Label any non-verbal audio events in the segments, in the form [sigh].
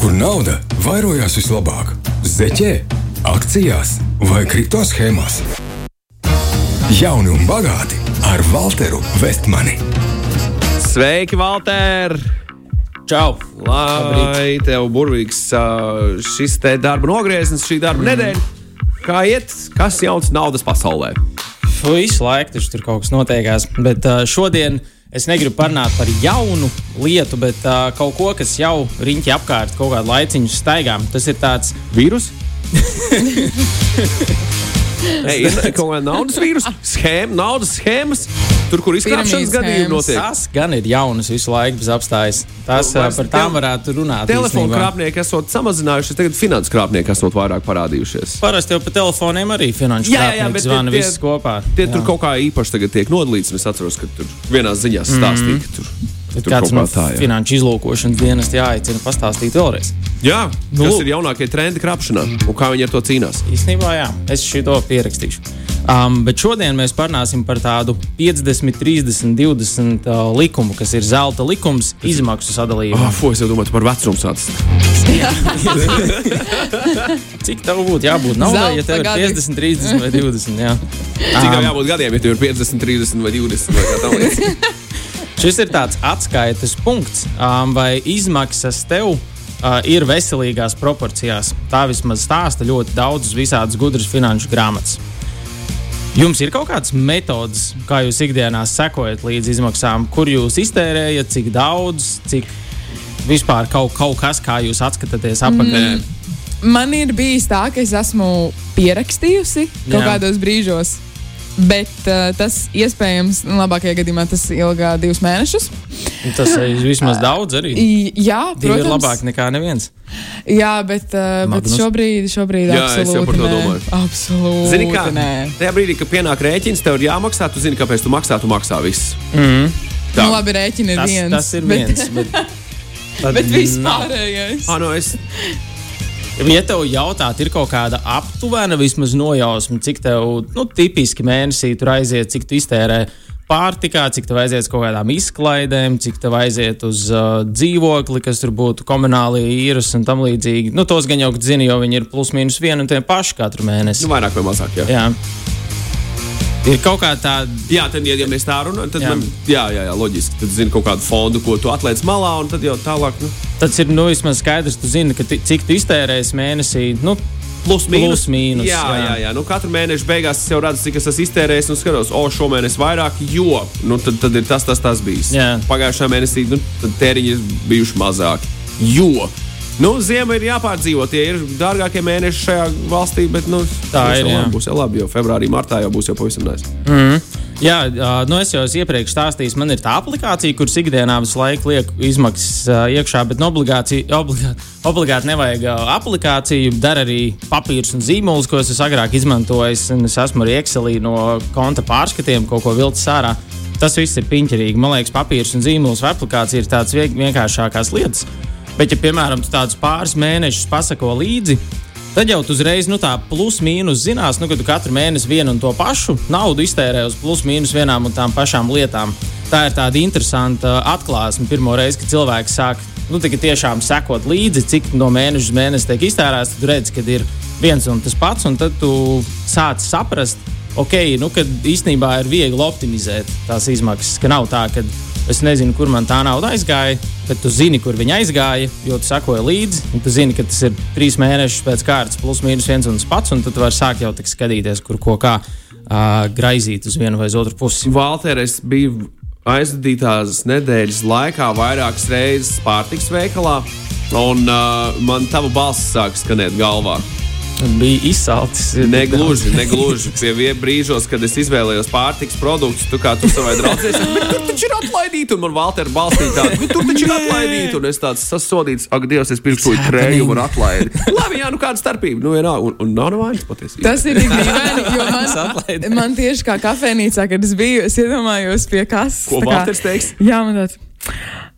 kur nauda vairojās vislabāk - zeķē, akcijās vai kripto schēmās. Jauni un bagāti ar Walteru Vestmani. Sveiki, Valter! Čau! Lai tev burvīgs šis te darba nogrieznis, šī darba nedēļa. Kā iet? Kas jauns naudas pasaulē? Visu laiku taču tur kaut kas notiekās. Bet šodien es negribu parunāt par jaunu lietu, bet uh, kaut ko, kas jau riņķi apkārt kaut kādu laiciņu staigām. Tas ir tāds Vīrus? [laughs] Ei, ir kaut kāda naudas vīrusa, schēma, naudas schēmas, tur, kur izkrāpšanas gadījumi notiek. Tas gan ir jaunas visu laiku bez apstājas. Tas Nu, uh, vairs par tām varētu runāt. Telefonu krāpnieki esot samazinājušies, tagad finanses krāpnieki esot vairāk parādījušies. Parasti jau pa telefoniem arī finanšu Jā, jā, bet krāpnieki zvana visus kopā. Tie Jā. tur kaut kā īpaši tagad tiek nodalīts. Es atceros, ka tur vienās ziņās stāstīja, ka tur, Bet tur kāds no kā tā ir. finanšu izlūkošanas dienas jāaicina pastāstīt vēlreiz. Jā, Nu, kas ir jaunākie trendi krāpšanā un kā viņi ar to cīnās? Īstenībā, jā, es šo pierakstīšu. Um, bet šodien mēs parunāsim par tādu 50, 30, 20 uh, likumu, kas ir zelta likums, izmaksu sadalījumā. Oh, fu, es jau domāju par vecumu sācis. [laughs] Cik tev būtu jābūt naudai, ja tev ir gadi. 50, 30 vai 20? Jā. Cik tev jābūt gadiem, ja tev ir 50, 30 vai 20 vai? [laughs] Šis ir tāds atskaites punkts, um, vai izmaksas tev uh, ir veselīgās proporcijās. Tā vismaz stāsta ļoti daudz visādas gudras finanšu grāmatas. Jums ir kaut kādas metodas, kā jūs ikdienā sekojat līdz izmaksām, kur jūs iztērējat, cik daudz, cik vispār kaut, kaut kas, kā jūs atskatāties atpakaļ. Man ir bijis tā, ka es esmu pierakstījusi kaut Jā. kādos brīžos. Bet uh, tas iespējams, nu, labākajā gadījumā, tas ilgā divus mēnešus. Tas ir [laughs] vismaz daudz arī. Jā, Divi ir protams. labāk nekā neviens. Jā, bet, uh, bet Magnus? šobrīd, šobrīd Jā, es jau absolūti par to nē. domāju. Absolūti. Zini, kā nē. tajā brīdī, kad pienāk rēķins, tev ir jāmaksā, tu zini, kāpēc tu maksā, tu maksā viss. Tā. Nu, labi, rēķini ir Tas, viens. tas ir bet, viens. Bet, [laughs] Bet nav. vispārējais. Ah, no, es, [laughs] Ja tev jautāt, ir kaut kāda aptuvena vismaz nojausma, cik tev nu, tipiski mēnesī tur aiziet, cik tu iztērē pārtikā, cik tev aiziet kaut kādām izklaidēm, cik tev aiziet uz uh, dzīvokli, kas tur būtu komunālie īres un tam līdzīgi. Nu, tos gan jau zini, jo viņi ir plus mīnus vienu un tie paši katru mēnesi. nu, vairāk vai mazāk. Jā, Jā. Ir kaut kā tāda. jā tad, ja, ja mēs tā runājam, tad Jā. Man, jā, jā, jā, loģiski. Tad zini kaut kādu fondu, ko tu atliec malā, un tad jau tālāk. Nu, Tas ir nu, vismaz skaidrs, tu zini, ka cik tu iztērēsi mēnesī. Nu, Plus, Plus, mīnus, Jā, jā, jā. jā. Nu, katru mēnešu beigās es jau redzu, cik es esmu iztērējis, un skatos, o, šomēnes vairāk, jo nu, tad, tad ir tas, tas, tas bijis. Jā. Pagājušā mēnesī nu, tēriņi ir bijuši mazāki. Jo nu, ziema ir jāpārdzīvo. Tie ir dārgākie mēneši šajā valstī, bet nu, Tā ir, jā. būs jau labi, jo februārī, martā jau būs jau pavisam nēs. Jā, ā, nu es jau iepriekš stāstījis, man ir tā aplikācija, kuras ikdienā visu laiku liek izmaksas iekšā, bet nu, obligāti, obligāti, nevajag aplikāciju. Dara arī papīrs un zīmols, ko es agrāk izmantojis. un Es esmu arī Excelī no konta pārskatiem, kaut ko vilcis ārā. Tas viss ir piņķerīgi. Man liekas, papīrs un zīmols vai aplikācija ir vien- vienkāršākās lietas. Bet, ja, piemēram, tādus pāris mēnešus pasako līdzi, Tad jau uzreiz nu, tā plus-mínus zinās, nu, ka tu katru mēnesi vienu un to pašu naudu iztērē uz plus-mínus vienām un tām pašām lietām. Tā ir tāda interesanta atklāsme. Pirmo reizi, kad cilvēks sāk nu, tiešām sekot līdzi, cik no mēneša uz mēnesi tiek iztērēts, tad redz, ka ir viens un tas pats, un tad tu sāc saprast, ok, nu, ka īstenībā ir viegli optimizēt tās izmaksas. Ka nav tā, ka es nezinu, kur man tā nauda aizgāja, bet tu zini, kur viņa aizgāja, jo tu sekoji līdzi. Tu zini, ka tas ir trīs mēnešus pēc kārtas, plus mīnus viens un tas pats, un tad tu vari sākt jau tik skatīties, kur ko kā uh, graizīt uz vienu vai uz otru pusi. Valter, es biju aizdītās nedēļas laikā vairākas reizes pārtiks veikalā, un uh, man tava balss sāk skanēt galvā. Bija izsalcis. Negluži, negluži. Pie brīžos, kad es izvēlējos pārtiks produktus, tu kā tu savai draudzē, tur taču ir atlaidīta, un man Valter balstīja tādu, bet tur taču ir atlaidīta, un es tāds sasodīts, ak, Dievs, es pirku to krējumu un atlaidi. Labi, jā, nu kāda starpība, nu vienā, un, un nav nevainas patiesībā. Tas ir tik dīvaini, jo man, man tieši kā kafejnīcā, kad es biju, es iedomājos pie kas. Ko Valters teiks? Jā, man tāds.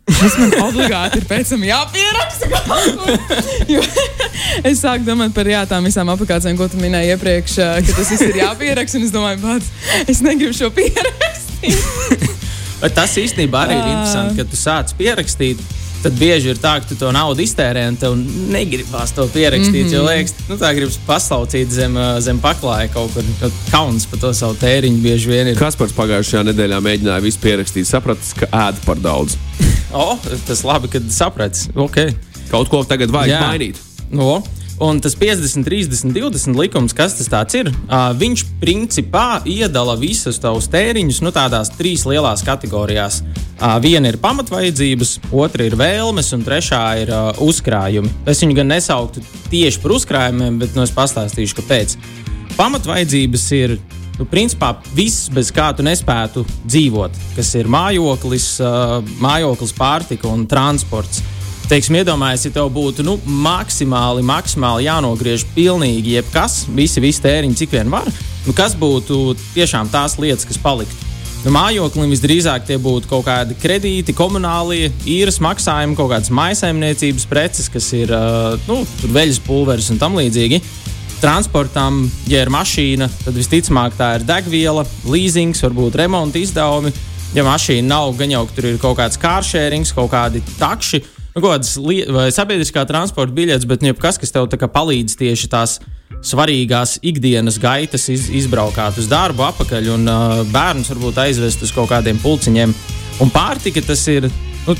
Tas man obligāti ir pēc tam jāpieraksta. es sāku domāt par jā, tām visām aplikācijām, ko tu minēji iepriekš, ā, ka tas viss ir jāpieraksta. un Es domāju, pats, es negribu šo pierakstīt. Bet tas īstenībā arī ir interesanti, ka tu sāc pierakstīt. tad bieži ir tā, ka tu to naudu iztērē un tev negribas to pierakstīt. Mm -hmm. Jo liekas, nu, tā gribas paslaucīt zem, uh, zem paklāja kaut kur. Kauns par to savu tēriņu bieži vien ir. Kaspars pagājušajā nedēļā mēģināja visu pierakstīt, sapratis, ka ēd par daudz. O, tas labi, kad saprats. Okay. Kaut ko tagad vajag Jā. mainīt. No. Un tas 50, 30, 20 likums, kas tas ir, uh, viņš principā iedala visus tavus tēriņus nu, tādās trīs lielās kategorijās. Uh, viena ir pamatvajadzības, otra ir vēlmes, un trešā ir uh, uzkrājumi. Es viņu gan nesauktu tieši par uzkrājumiem, bet nu, es pastāstīšu, kāpēc. Pamatvajadzības ir nu, principā viss, bez kā tu nespētu dzīvot, kas ir mājoklis, mājoklis pārtika un transports teiksim, iedomājies, ja tev būtu nu, maksimāli, maksimāli jānogriež pilnīgi jebkas, visi, visi tēriņi, cik vien var, nu, kas būtu tiešām tās lietas, kas paliktu. Nu, mājoklim visdrīzāk tie būtu kaut kādi kredīti, komunālie, īres maksājumi, kaut kādas maisaimniecības preces, kas ir nu, veļas pulveris un tam līdzīgi. Transportam, ja ir mašīna, tad visticamāk tā ir degviela, leasings, varbūt remonta izdevumi. Ja mašīna nav, gan jau tur ir kaut kāds kāršērings, kaut kādi takši, nu, kādas sabiedriskā transporta biļetes, bet nu, kas, kas tev palīdz tieši tās svarīgās ikdienas gaitas iz, izbraukāt uz darbu, atpakaļ un uh, bērnus varbūt aizvest uz kaut kādiem pulciņiem. Un pārtika tas ir. Nu,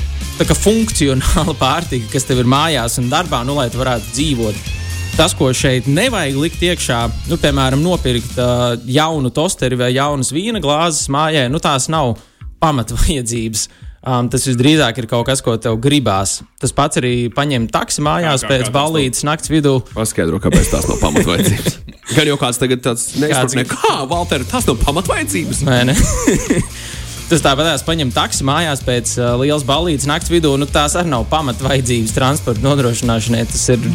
funkcionāla [laughs] pārtika, kas tev ir mājās un darbā, nu, lai tu varētu dzīvot. Tas, ko šeit nevajag likt iekšā, nu, piemēram, nopirkt uh, jaunu tosteri vai jaunas vīna glāzes mājā, nu, tās nav pamatvajadzības. Um, tas visdrīzāk ir kaut kas, ko tev gribās. Tas pats arī paņemt taksi mājās kā, kā, pēc balīdzes naktas vidū. Paskaidro, kāpēc tās nav pamatvajadzības. [laughs] Gan jau kāds tagad tāds neizpratnē, kā Valter, tas nav pamatvajadzības. Nē, ne. [laughs] Tas tāpat paņem taksi mājās pēc uh, lielas balīdzes naktas vidū. Nu, tās arī nav pamatvajadzības transporta nodrošināšanai. Tas ir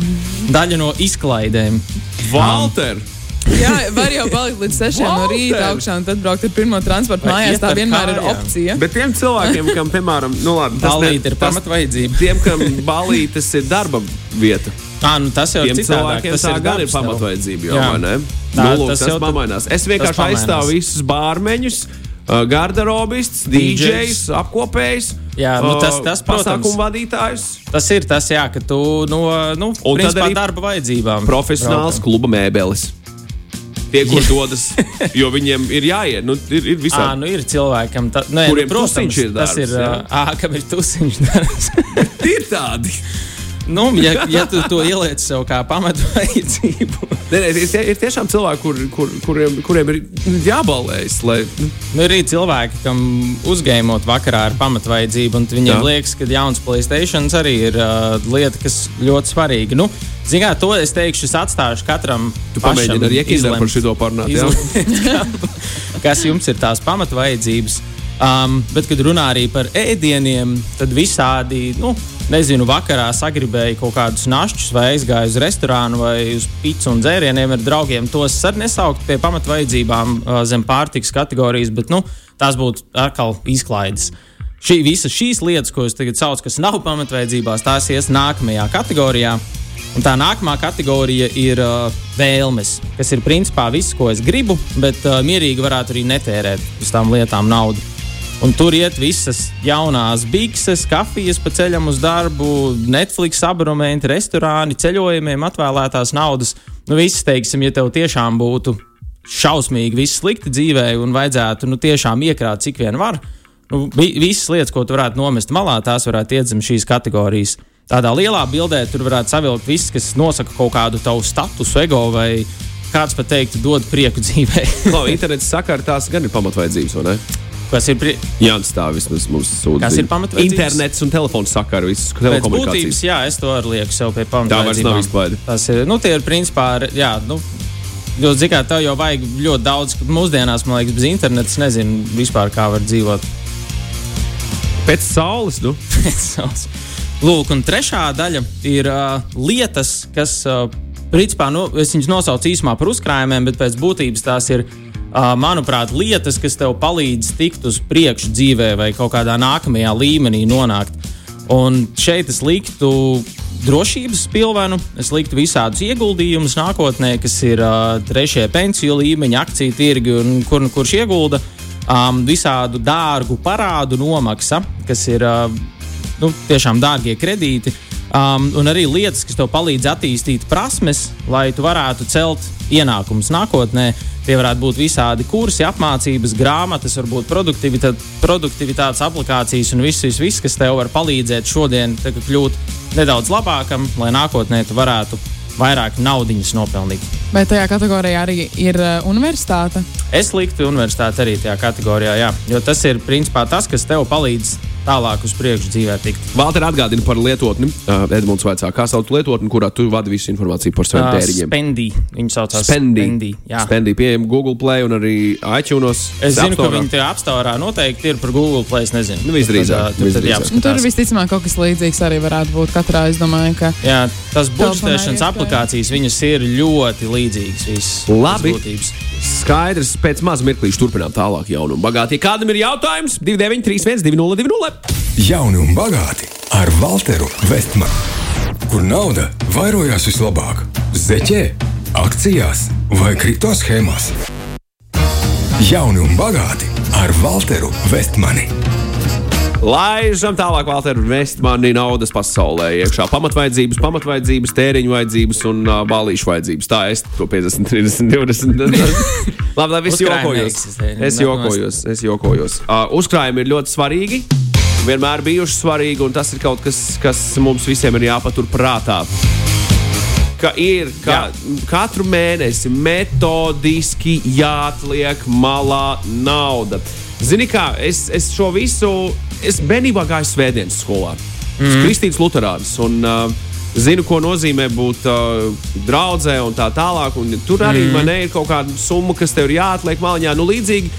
daļa no izklaidēm. Valter! Um, Jā, var jau palikt līdz 6 no rīta augšā un tad braukt ar pirmo transportu mājās. Tā vienmēr ir opcija. Bet tiem cilvēkiem, kam, piemēram, nu, labi, tas balīt ir pamatvajadzība. Tiem, kam balītes ir darba vieta. À, nu tas jau ir cilvēkiem, tas ir gan ir pamatvajadzība. Jau, jā. Tā, nu, lūk, tas, tas jau mainās. Es vienkārši aizstāvu visus bārmeņus. Uh, garderobists, DJs, apkopējs. Jā, nu tas, uh, tas pasākumu vadītājs. Tas ir tas, jā, ka tu no nu, nu, principā, darba vajadzībām. Profesionāls braukam. kluba mēbelis tie, kur dodas, jo viņiem ir jāiet. Nu, ir, ir, à, nu ir cilvēkam, ta, kuriem nu, protams, ir darbs, tas ir. Jā, kam ir tusiņš darbs. [laughs] ir tādi. Nu, ja, ja tu to ieliec sev kā pamatvajadzību, tad ir, ir tiešām cilvēki, kur, kur, kuriem, kuriem ir jābalējas. Lai... Nu, ir arī cilvēki, kam uzgājumot vakarā ir pamatvajadzība, un viņiem Jā. liekas, ka jauns Playstation arī ir uh, lieta, kas ļoti svarīga. Nu, Zinām, to es teikšu, es atstāšu katram. Tu pamēģini arī iekļūt par šo parunāt. [laughs] kas jums ir tās pamatvajadzības? Um, bet, kad runā arī par ēdieniem, tad visādi, nu, nezinu, vakarā sagribēju kaut kādus našķus, vai aizgāju uz restorānu, vai uz pīci un dzērieniem ar draugiem. Tos arī nesaukt pie pamatvajadzībām zem pārtikas kategorijas, bet nu, tās būtu atkal izklaides. Šī, visas šīs lietas, ko es tagad saucu, kas nav pamatvajadzībās, tās ies nākamajā kategorijā. Un tā nākamā kategorija ir uh, vēlmes, kas ir principā viss, ko es gribu, bet uh, mierīgi varētu arī netērēt uz tām lietām naudu. Un tur iet visas jaunās bikses, kafijas pa ceļam uz darbu, Netflix abonēmenti, restorāni, ceļojumiem, atvēlētās naudas. Nu, viss, teiksim, ja tev tiešām būtu šausmīgi, viss slikti dzīvē un vajadzētu nu, tiešām iekrāt cik vien var, nu, visas lietas, ko tu varētu nomest malā, tās varētu iet zem šīs kategorijas. Tādā lielā bildē tur varētu savilkt viss, kas nosaka kaut kādu tavu statusu, ego vai kāds pat teikt, dod prieku dzīvē. [laughs] no, internets saka, ka tās gan ir pamatvaidzības, vai ne? Kas ir pri... Jānis tā vismaz mums sūta. Kas ir pamatvērtības? Internets un telefons sakara visas telekomunikācijas. Būtības, jā, es to arī lieku sev pie pamatvērtības. Tā vairs nav izklaide. Tas ir, nu, tie ir principā, jā, nu, jo, zikā, tev jau vajag ļoti daudz, mūsdienās, man liekas, bez interneta, nezinu vispār, kā var dzīvot. Pēc saules, nu? [laughs] Pēc saules. Lūk, un trešā daļa ir uh, lietas, kas, uh, principā, nu, es viņas nosaucu īsumā par uzkrājumiem, bet pēc būtības tās ir manuprāt, lietas, kas tev palīdz tikt uz priekšu dzīvē vai kaut kādā nākamajā līmenī nonākt. Un šeit es liktu drošības pilvenu, es liktu visādus ieguldījumus nākotnē, kas ir uh, trešie pensiju līmeņa, akciju tirgi un kur, kurš iegulda um, visādu dārgu parādu nomaksa, kas ir uh, nu, tiešām dārgie kredīti. Um, un arī lietas, kas tev palīdz attīstīt prasmes, lai tu varētu celt ienākumus nākotnē. Tie varētu būt visādi kursi, apmācības, grāmatas, varbūt produktivitā, produktivitātes aplikācijas un viss, viss, viss, kas tev var palīdzēt šodien kļūt nedaudz labākam, lai nākotnē tu varētu vairāk naudas nopelnīt. Vai tajā kategorijā arī ir uh, universitāte? Es liktu universitāti arī tajā kategorijā, jā, jo tas ir principā tas, kas tev palīdz tālāk uz priekšu dzīvē tikt. Valter atgādina par lietotni. Uh, Edmunds vaicā, kā sauc lietotni, kurā tu vadi visu informāciju par saviem Uh, tēriņiem. Spendi. Viņi saucās Spendi. Spendi. Jā. Spendi pieejama Google Play un arī iTunes. Es zinu, ka App Store. viņi tajā apstākļā noteikti ir par Google Play. Es nezinu, Nu, visdrīzāk, tur jāapskatās. Nu, tur visticamāk kaut kas līdzīgs arī varētu būt. Katrā es domāju, ka Jā, tas iespēja. aplikācijas viņas ir ļoti līdzīgas. Visas, Labi. visas būtības. Skaidrs, pēc maz mirklīša turpinām tālāk jaunu un bagāti. Ja kādam ir jautājums, 2931, 202, Jauni un bagāti ar Walteru Vestmanu. Kur nauda vairojās vislabāk? Zeķē, akcijās vai kripto schēmās? Jauni un bagāti ar Walteru Vestmani. Laižam tālāk, Valter, vest mani naudas pasaulē. iekšā pamatvaidzības, pamatvaidzības, tēriņu vajadzības un uh, balīšu vajadzības. Tā es to 50, 30, 20. Labi, labi, es jokojos. Es jokojos, es jokojos. Uh, uzkrājumi ir ļoti svarīgi. Vienmēr bijuši svarīgi, un tas ir kaut kas, kas mums visiem ir jāpatur prātā. Ka ir ka, katru mēnesi metodiski jāatliek malā nauda. Zini, kā es, es šo visu, es bērnībā gāju svētdienas skolā. Mm. Kristīns Luterāns. Un, uh, Zinu, ko nozīmē būt uh, draudzē un tā tālāk. Un tur arī mm. man ir kaut kāda summa, kas tev ir jāatliek maliņā. Nu, līdzīgi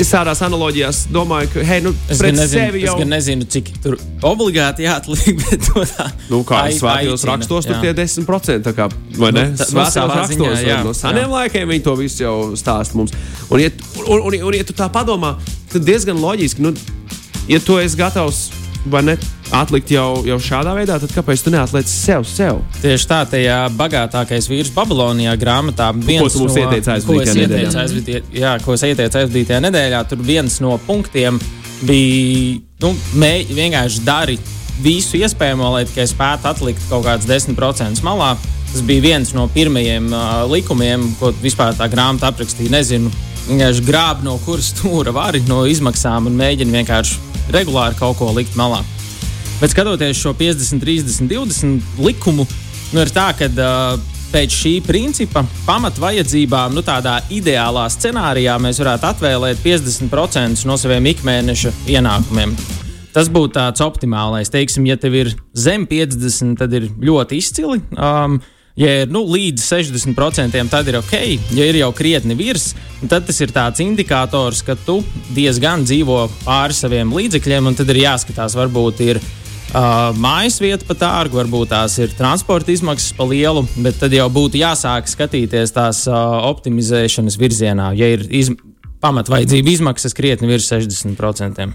es tādās analoģijās domāju, ka hei, nu, Es pret gan, nezinu, sevi es jau gan nezinu, cik tur obligāti jāatliek. [laughs] Bet to tā, Nu, kā ai- jau svētajos aicina, rakstos, tur jā. tie 10%. tā Kā, vai ne? Nu, nu, Svētajos savā rakstos ziņā, jā, no seniem laikiem viņi to visu jau stāsta mums. Un, ja, un, un, un, ja tu tā padomā, tad diezgan loģiski, nu, ja tu esi gatavs vai ne atlikt jau, jau šādā veidā, tad kāpēc tu neatliec sev? sev? Tieši tā, tajā bagātākais vīrs Babilonijā grāmatā. viens tu mums no- ieteici aizvadītajā ko nedēļā? ko es ieteicu aizvadītajā nedēļā. Tur viens no punktiem bija nu, mē, vienkārši dari visu iespējamo, lai tikai spētu atlikt kaut kādus 10% malā. Tas bija viens no pirmajiem uh, likumiem, ko vispār tā grāmata aprakstīja. Nezinu, vienkārši grāb no kuras stūra vari no izmaksām un mēģina vienkārši regulāri kaut ko likt malā. Bet skatoties šo 50, 30, 20 likumu, nu ir tā, ka uh, pēc šī principa pamatvajadzībām, nu tādā ideālā scenārijā, mēs varētu atvēlēt 50% no saviem ikmēneša ienākumiem. Tas būtu tāds optimālais. Teiksim, ja tev ir zem 50, tad ir ļoti izcili. Um, Ja ir nu, līdz 60%, tad ir ok. Ja ir jau krietni virs, tad tas ir tāds indikators, ka tu diezgan dzīvo pāri saviem līdzekļiem, un tad ir jāskatās, varbūt ir uh, mājas vieta pa tārgu, varbūt tās ir transporta izmaksas pa lielu, bet tad jau būtu jāsāk skatīties tās uh, optimizēšanas virzienā, ja ir iz, pamatvajadzība izmaksas krietni virs 60%.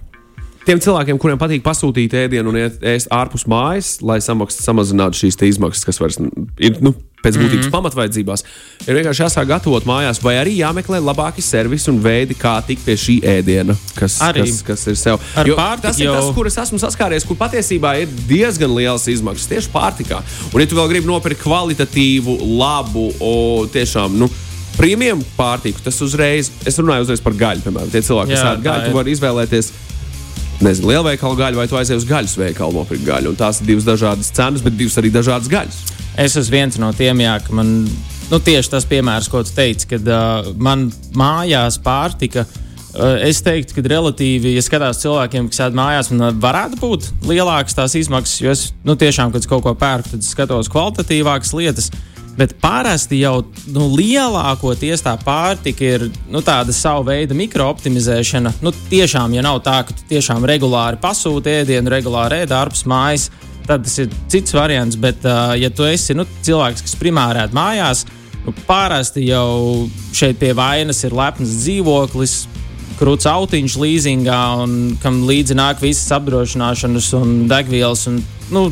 Tiem cilvēkiem, kuriem patīk pasūtīt ēdienu un ēst ārpus mājas, lai samaks, samazinātu šīs izmaksas, kas vairs ir nu, pēc būtības mm -hmm. pamatvaidzībās, ir vienkārši jāsāk gatavot mājās, vai arī jāmeklē labāki servisi un veidi, kā tikt pie šī ēdiena, kas, Arī. kas, kas ir sev. Tas ir jau- tas, kur es esmu saskāries, kur patiesībā ir diezgan liels izmaksas tieši pārtikā. Un, ja tu vēl gribi nopirkt kvalitatīvu, labu, o, tiešām. Nu, Premium pārtiku, tas uzreiz, es runāju uzreiz par gaļu, piemēram, tie cilvēki, kas ēd gaļu, tu ir. vari izvēlēties nezinu, lielveikalu gaļu, vai tu aizej uz gaļas veikalu nopirkt gaļu. Un tās ir divas dažādas cenas, bet divas arī dažādas gaļas. Es esmu viens no tiem, jā, ka man nu, tieši tas piemērs, ko tu teici, kad uh, man mājās pārtika. Uh, es teiktu, ka relatīvi, ja skatās cilvēkiem, kas sēž mājās, man varētu būt lielākas tās izmaksas. Jo es nu, tiešām, kad kaut ko pērku, tad skatos kvalitatīvākas lietas. Bet parasti jau nu, lielākoties tā pārtika ir nu, tāda sava veida mikrooptimizēšana. Nu, tiešām, ja nav tā, ka tu tiešām regulāri pasūti ēdienu, regulāri ēd ārpus mājas, tad tas ir cits variants. Bet, uh, ja tu esi nu, cilvēks, kas primāri ēd mājās, nu, parasti jau šeit pie vainas ir lepns dzīvoklis. Krūts autiņš līzingā, un kam līdzi nāk visas apdrošināšanas un degvielas. Un, nu,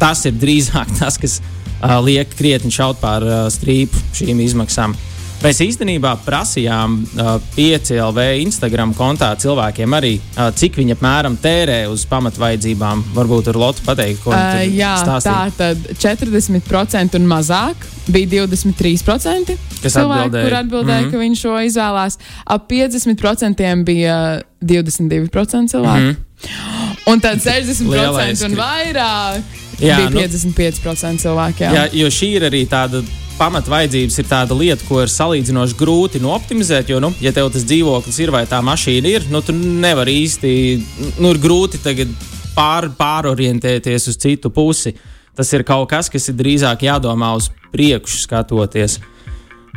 tas ir drīzāk tas, kas uh, liek krietni šaut pār uh, strīpu šīm izmaksām. Mēs īstenībā prasījām uh, 5LV Instagram kontā cilvēkiem arī, uh, cik viņi apmēram tērē uz pamatvaidzībām. Varbūt ar Lotu pateikt, ko Uh, viņi jā, stāstīja. tā tad 40% un mazāk bija 23%. Kas cilvēki, atbildēja. kur atbildēja, mm -hmm. ka viņi šo izvēlās. Ap 50% bija 22% cilvēku. Mm -hmm. Un tad 60% Mhm. Lielais un vairāk Jā, bija nu- 55% cilvēku. Jā. Jā, jo šī ir arī tāda pamatvaidzības, ir tāda lieta, ko ir salīdzinoši grūti nooptimizēt. Jo, nu, ja tev tas dzīvoklis ir vai tā mašīna ir, nu, tu nevari īsti, nu, ir grūti tagad pār, pārorientēties uz citu pusi. Tas ir kaut kas, kas ir drīzāk jādomā uz priekšu skatoties.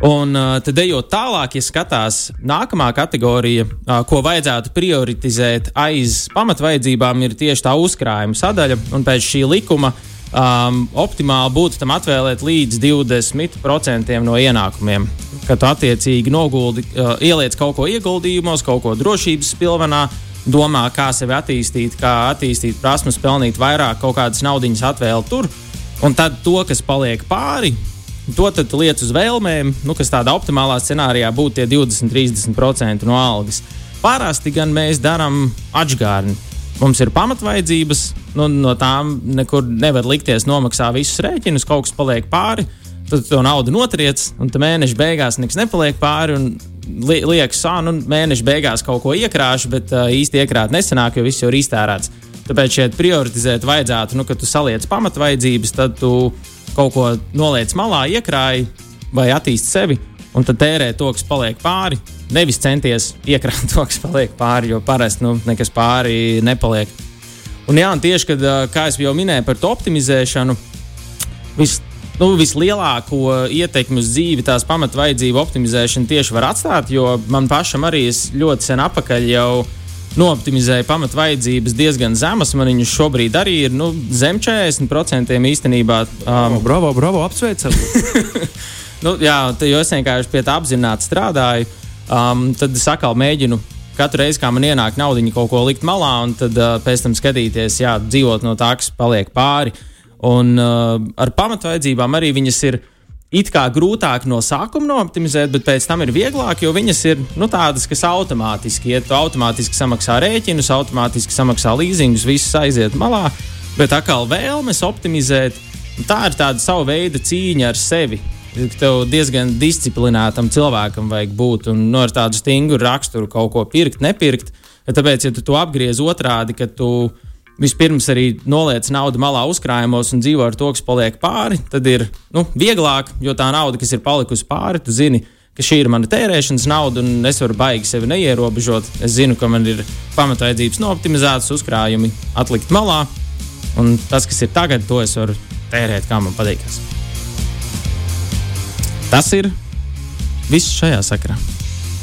Un uh, tad, ejot tālāk, ja skatās nākamā kategorija, uh, ko vajadzētu prioritizēt aiz pamatvajadzībām, ir tieši tā uzkrājuma sadaļa. Un pēc šī likuma um, optimāli būtu tam atvēlēt līdz 20% no ienākumiem. Kad attiecīgi noguldi, uh, ieliec kaut ko ieguldījumos, kaut ko drošības pilvenā, domā, kā sevi attīstīt, kā attīstīt prasmes, pelnīt vairāk, kaut kādas naudas atvēlēt tur. Un tad to, kas paliek pāri, to tad liec uz vēlmēm, nu, kas tādā optimālā scenārijā būtu tie 20-30% no algas. Parasti gan mēs darām atgādni. Mums ir pamatvaidzības, nu, no tām nekur nevar likties nomaksā visus rēķinus, kaut kas paliek pāri. Tad to naudu notriec, un mēneša beigās nekas nepaliek pāri. li Liekas, ah, nu, mēneša beigās kaut ko iekrāšu, bet uh, īsti iekrāt nesenāk, jo viss jau ir iztērēts. Tāpēc šeit prioritizēt vajadzētu, nu, kad tu saliec pamatvaidzības, tad tu kaut ko noliec malā, iekrāji vai attīsti sevi, un tad tērē to, kas paliek pāri. Nevis centies iekrāt to, kas paliek pāri, jo parasti nu, nekas pāri nepaliek. Un, jā, un tieši kad, kā jau minēju par to optimizēšanu, vis, nu, vislielāko ietekmi uz dzīvi tās pamatvajadzību optimizēšana tieši var atstāt, jo man pašam arī ļoti sen atpakaļ jau nooptimizēju pamatvajadzības diezgan zemas. Man viņas šobrīd arī ir nu, zem 40% īstenībā. Um, Bravo, bravo, apsveicam! [laughs] Nu, jā, jo es vienkārši pie tā apzināti strādāju. Um, tad es atkal mēģinu katru reizi, kā man ienāk nauda, kaut ko likt malā, un tad uh, pēc tam skatīties, jā, dzīvot no tā, kas paliek pāri. Un uh, ar pamatvaidzībām arī viņas ir it kā grūtāk no sākuma nooptimizēt, bet pēc tam ir vieglāk, jo viņas ir nu, tādas, kas automātiski iet, tu automātiski samaksā rēķinus, automātiski samaksā līzingus, viss aiziet malā. Bet atkal vēlmes optimizēt, tā ir tāda sava veida cīņa ar sevi. Tev diezgan disciplinētam cilvēkam vajag būt un no ar tādu stingru raksturu kaut ko pirkt, nepirkt. Tāpēc, ja tu to apgriez otrādi, ka tu vispirms arī noliec naudu malā uzkrājumos un dzīvo ar to, kas paliek pāri, tad ir nu, vieglāk, jo tā nauda, kas ir palikusi pāri, tu zini, ka šī ir mana tērēšanas nauda, un es varu baigi sevi neierobežot. Es zinu, ka man ir pamatvajadzības nooptimizētas, uzkrājumi atlikt malā, un tas, kas ir tagad, to es varu tērēt, kā man patīk. Tas ir viss šajā sakrā.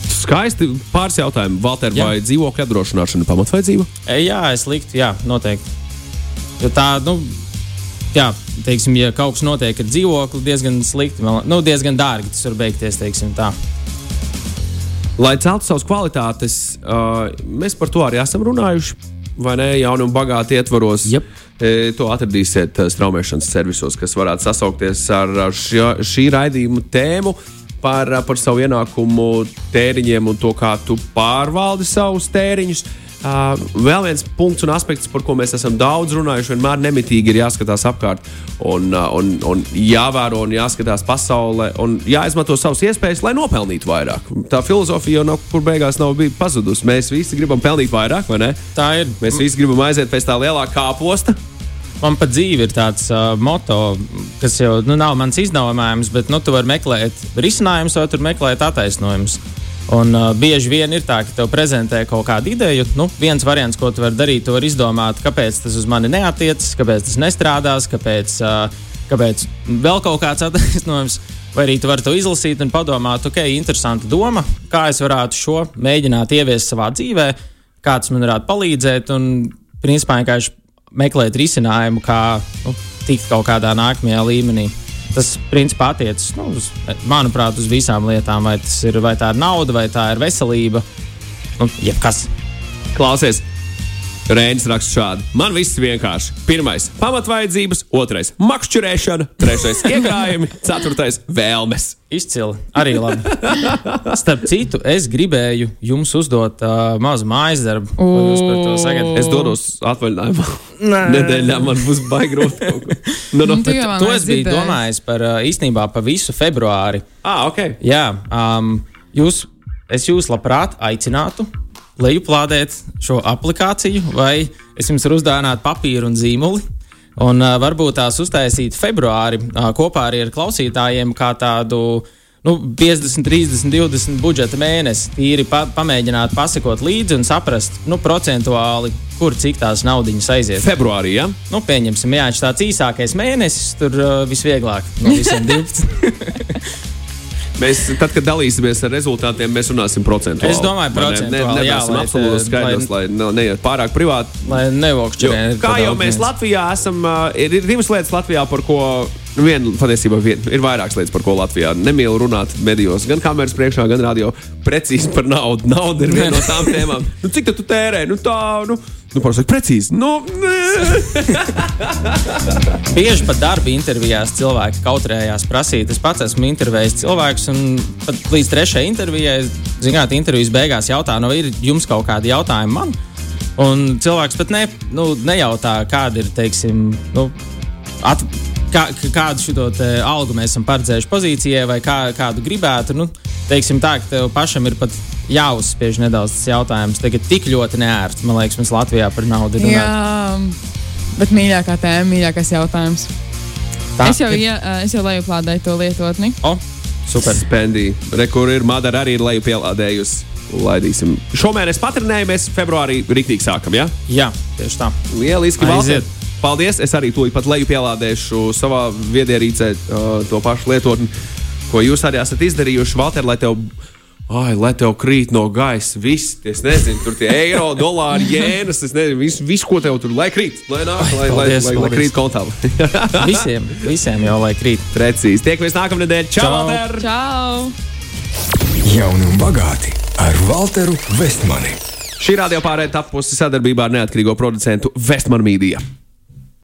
Skaisti pāris jautājumu. Valter, Jā. vai dzīvokļa apdrošināšana ir pamatvajadzība? E, jā, es liktu, jā, noteikti. Jo tā, nu, jā, teiksim, ja kaut kas notiek ar dzīvokli, diezgan slikti, nu, diezgan dārgi tas var beigties, teiksim tā. Lai celtu savas kvalitātes, uh, mēs par to arī esam runājuši. Vai ne? Jauni un bagāti ietvaros. Jep. E, to atradīsiet eh, straumēšanas servisos, kas varētu sasaukties ar ar šī, raidījuma tēmu. Par, eh, par savu ienākumu tēriņiem un to, kā tu pārvaldi savus tēriņus. Uh, vēl viens punkts un aspekts, par ko mēs esam daudz runājuši, vienmēr nemitīgi ir jāskatās apkārt un, uh, un, un jāvēro un jāskatās pasaulē un jāizmanto savas iespējas, lai nopelnītu vairāk. Tā filozofija jau nav, kur beigās nav bijusi pazudusi. Mēs visi gribam pelnīt vairāk, vai ne? Tā ir. Mēs visi gribam aiziet pēc tā lielā kāposta. Man pat dzīve ir tāds uh, moto, kas jau nu, nav mans izdomājums, bet nu, tu vari meklēt risinājumus, vai tur meklēt attaisnojumus. Un uh, bieži vien ir tā, ka tev prezentē kaut kādu ideju. Nu, viens variants, ko tu vari darīt, tu vari izdomāt, kāpēc tas uz mani neatiecas, kāpēc tas nestrādās, kāpēc, uh, kāpēc vēl kaut kāds [laughs] attaisnojums. Vai arī tu vari to izlasīt un padomāt, ok, interesanta doma, kā es varētu šo mēģināt ieviest savā dzīvē, kāds man varētu palīdzēt. Un, principā, vienkārši meklēt risinājumu, kā nu, tikt kaut kādā nākamajā līmenī. Tas, principā, attiecas, nu, uz, manuprāt, uz visām lietām. Vai, ir, vai tā ir nauda, vai tā ir veselība, nu, jebkas. Klausies, Rēns raksta šādi. Man viss vienkārši. Pirmais - pamatvaidzības, otrais - makšķerēšana, trešais - iekrājumi, [laughs] ceturtais - vēlmes. Izcili. Arī labi. Starp citu, es gribēju jums uzdot uh, mazu mājas darbu. Ko jūs par to sakat? Es dodos atvaļinājumā. Nedēļā man būs baigi grūti [laughs] kaut ko. Tu jau man To esi es biju domājis par uh, īstenībā pa visu februāri. Ah, ok. Jā, um, jūs, es jūs labprāt aicinātu lejuplādēt šo aplikāciju, vai es jums varu uzdāvināt papīru un zīmoli. Un uh, varbūt tās uztaisīt februāri uh, kopā arī ar klausītājiem, kā tādu nu, 50, 30, 20 budžeta mēnesi. Tīri pa, pamēģināt pasakot līdzi un saprast, nu, procentuāli, kur cik tās naudiņas aiziet. Februārī. Ja? Nu, pieņemsim, jā, viņš tāds īsākais mēnesis, tur uh, visvieglāk no visiem 12. [laughs] Mēs, tad, kad dalīsimies ar rezultātiem, mēs runāsim procentuāli. Es domāju, Vai ne? procentuāli, Ne, jā, lai absolūti skaidrs, lai, lai neiet pārāk privāti. Lai Jo, nevokšķirē. kā jau mēs Latvijā esam, ir, ir divas lietas Latvijā, par ko. Nu, viena, patiesībā vien, ir vairākas lietas, par ko Latvijā nemīl runāt medijos, gan kameras priekšā, gan radio. Precīzi par naudu. Nauda ir viena no tām [laughs] tēmām. Nu, cik tu tērē? Nu, tā, nu, nu parasti precīzi. Nu. [laughs] Bieži pat darba intervijās cilvēki kautrējās prasīt. Es pats esmu intervējis cilvēkus, un pat līdz trešajai intervijai, zināt, intervijas beigās jautā, nu, ir jums kaut kādi jautājumi man? Un cilvēks pat ne, nu, nejautā, kāda ir, teiksim, nu, at, kā, kādu šo algu mēs esam paredzējuši pozīcijai, vai kā, kādu gribētu. Nu, teiksim tā, ka tev pašam ir pat jāuzspiež nedaudz tas jautājums. Tagad tik ļoti neērti, man liekas, mēs Latvijā par naudu runājam. Jā, bet mīļākā tēma, mīļākais jautājums. Tā Es jau, ir- ie, es jau lejuplādēju to lietotni. O, super. Spendī. Rekur ir Madara arī ir leju pielādējusi. Laidīsim. Šomēnes patrinējamies, februārī rīktīgi sākam, ja? Jā, tieši tā. Lieliski, Aiziet. Paldies! Es arī tūlīt pat leju pielādēšu savā viedierīcē uh, to pašu lietotni, ko jūs arī esat izdarījuši. Valter, lai tev, ai, lai tev krīt no gaisa viss, es nezinu, tur tie eiro, [laughs] dolāri, jēnas, es nezinu, visu, vis, ko tev tur lai krīt, lai nāk, lai, lai, Paldies, lai, lai krīt kontā. [laughs] Visiem, visiem jau lai krīt. Precīzi. Tiekamies nākamnedēļ. Čau, Čau. Valter! Čau! Jauni un bagāti ar Walteru Vestmani. Šī radio pārējai tapusi sadarbībā ar neatkarīgo producentu Vestman Media.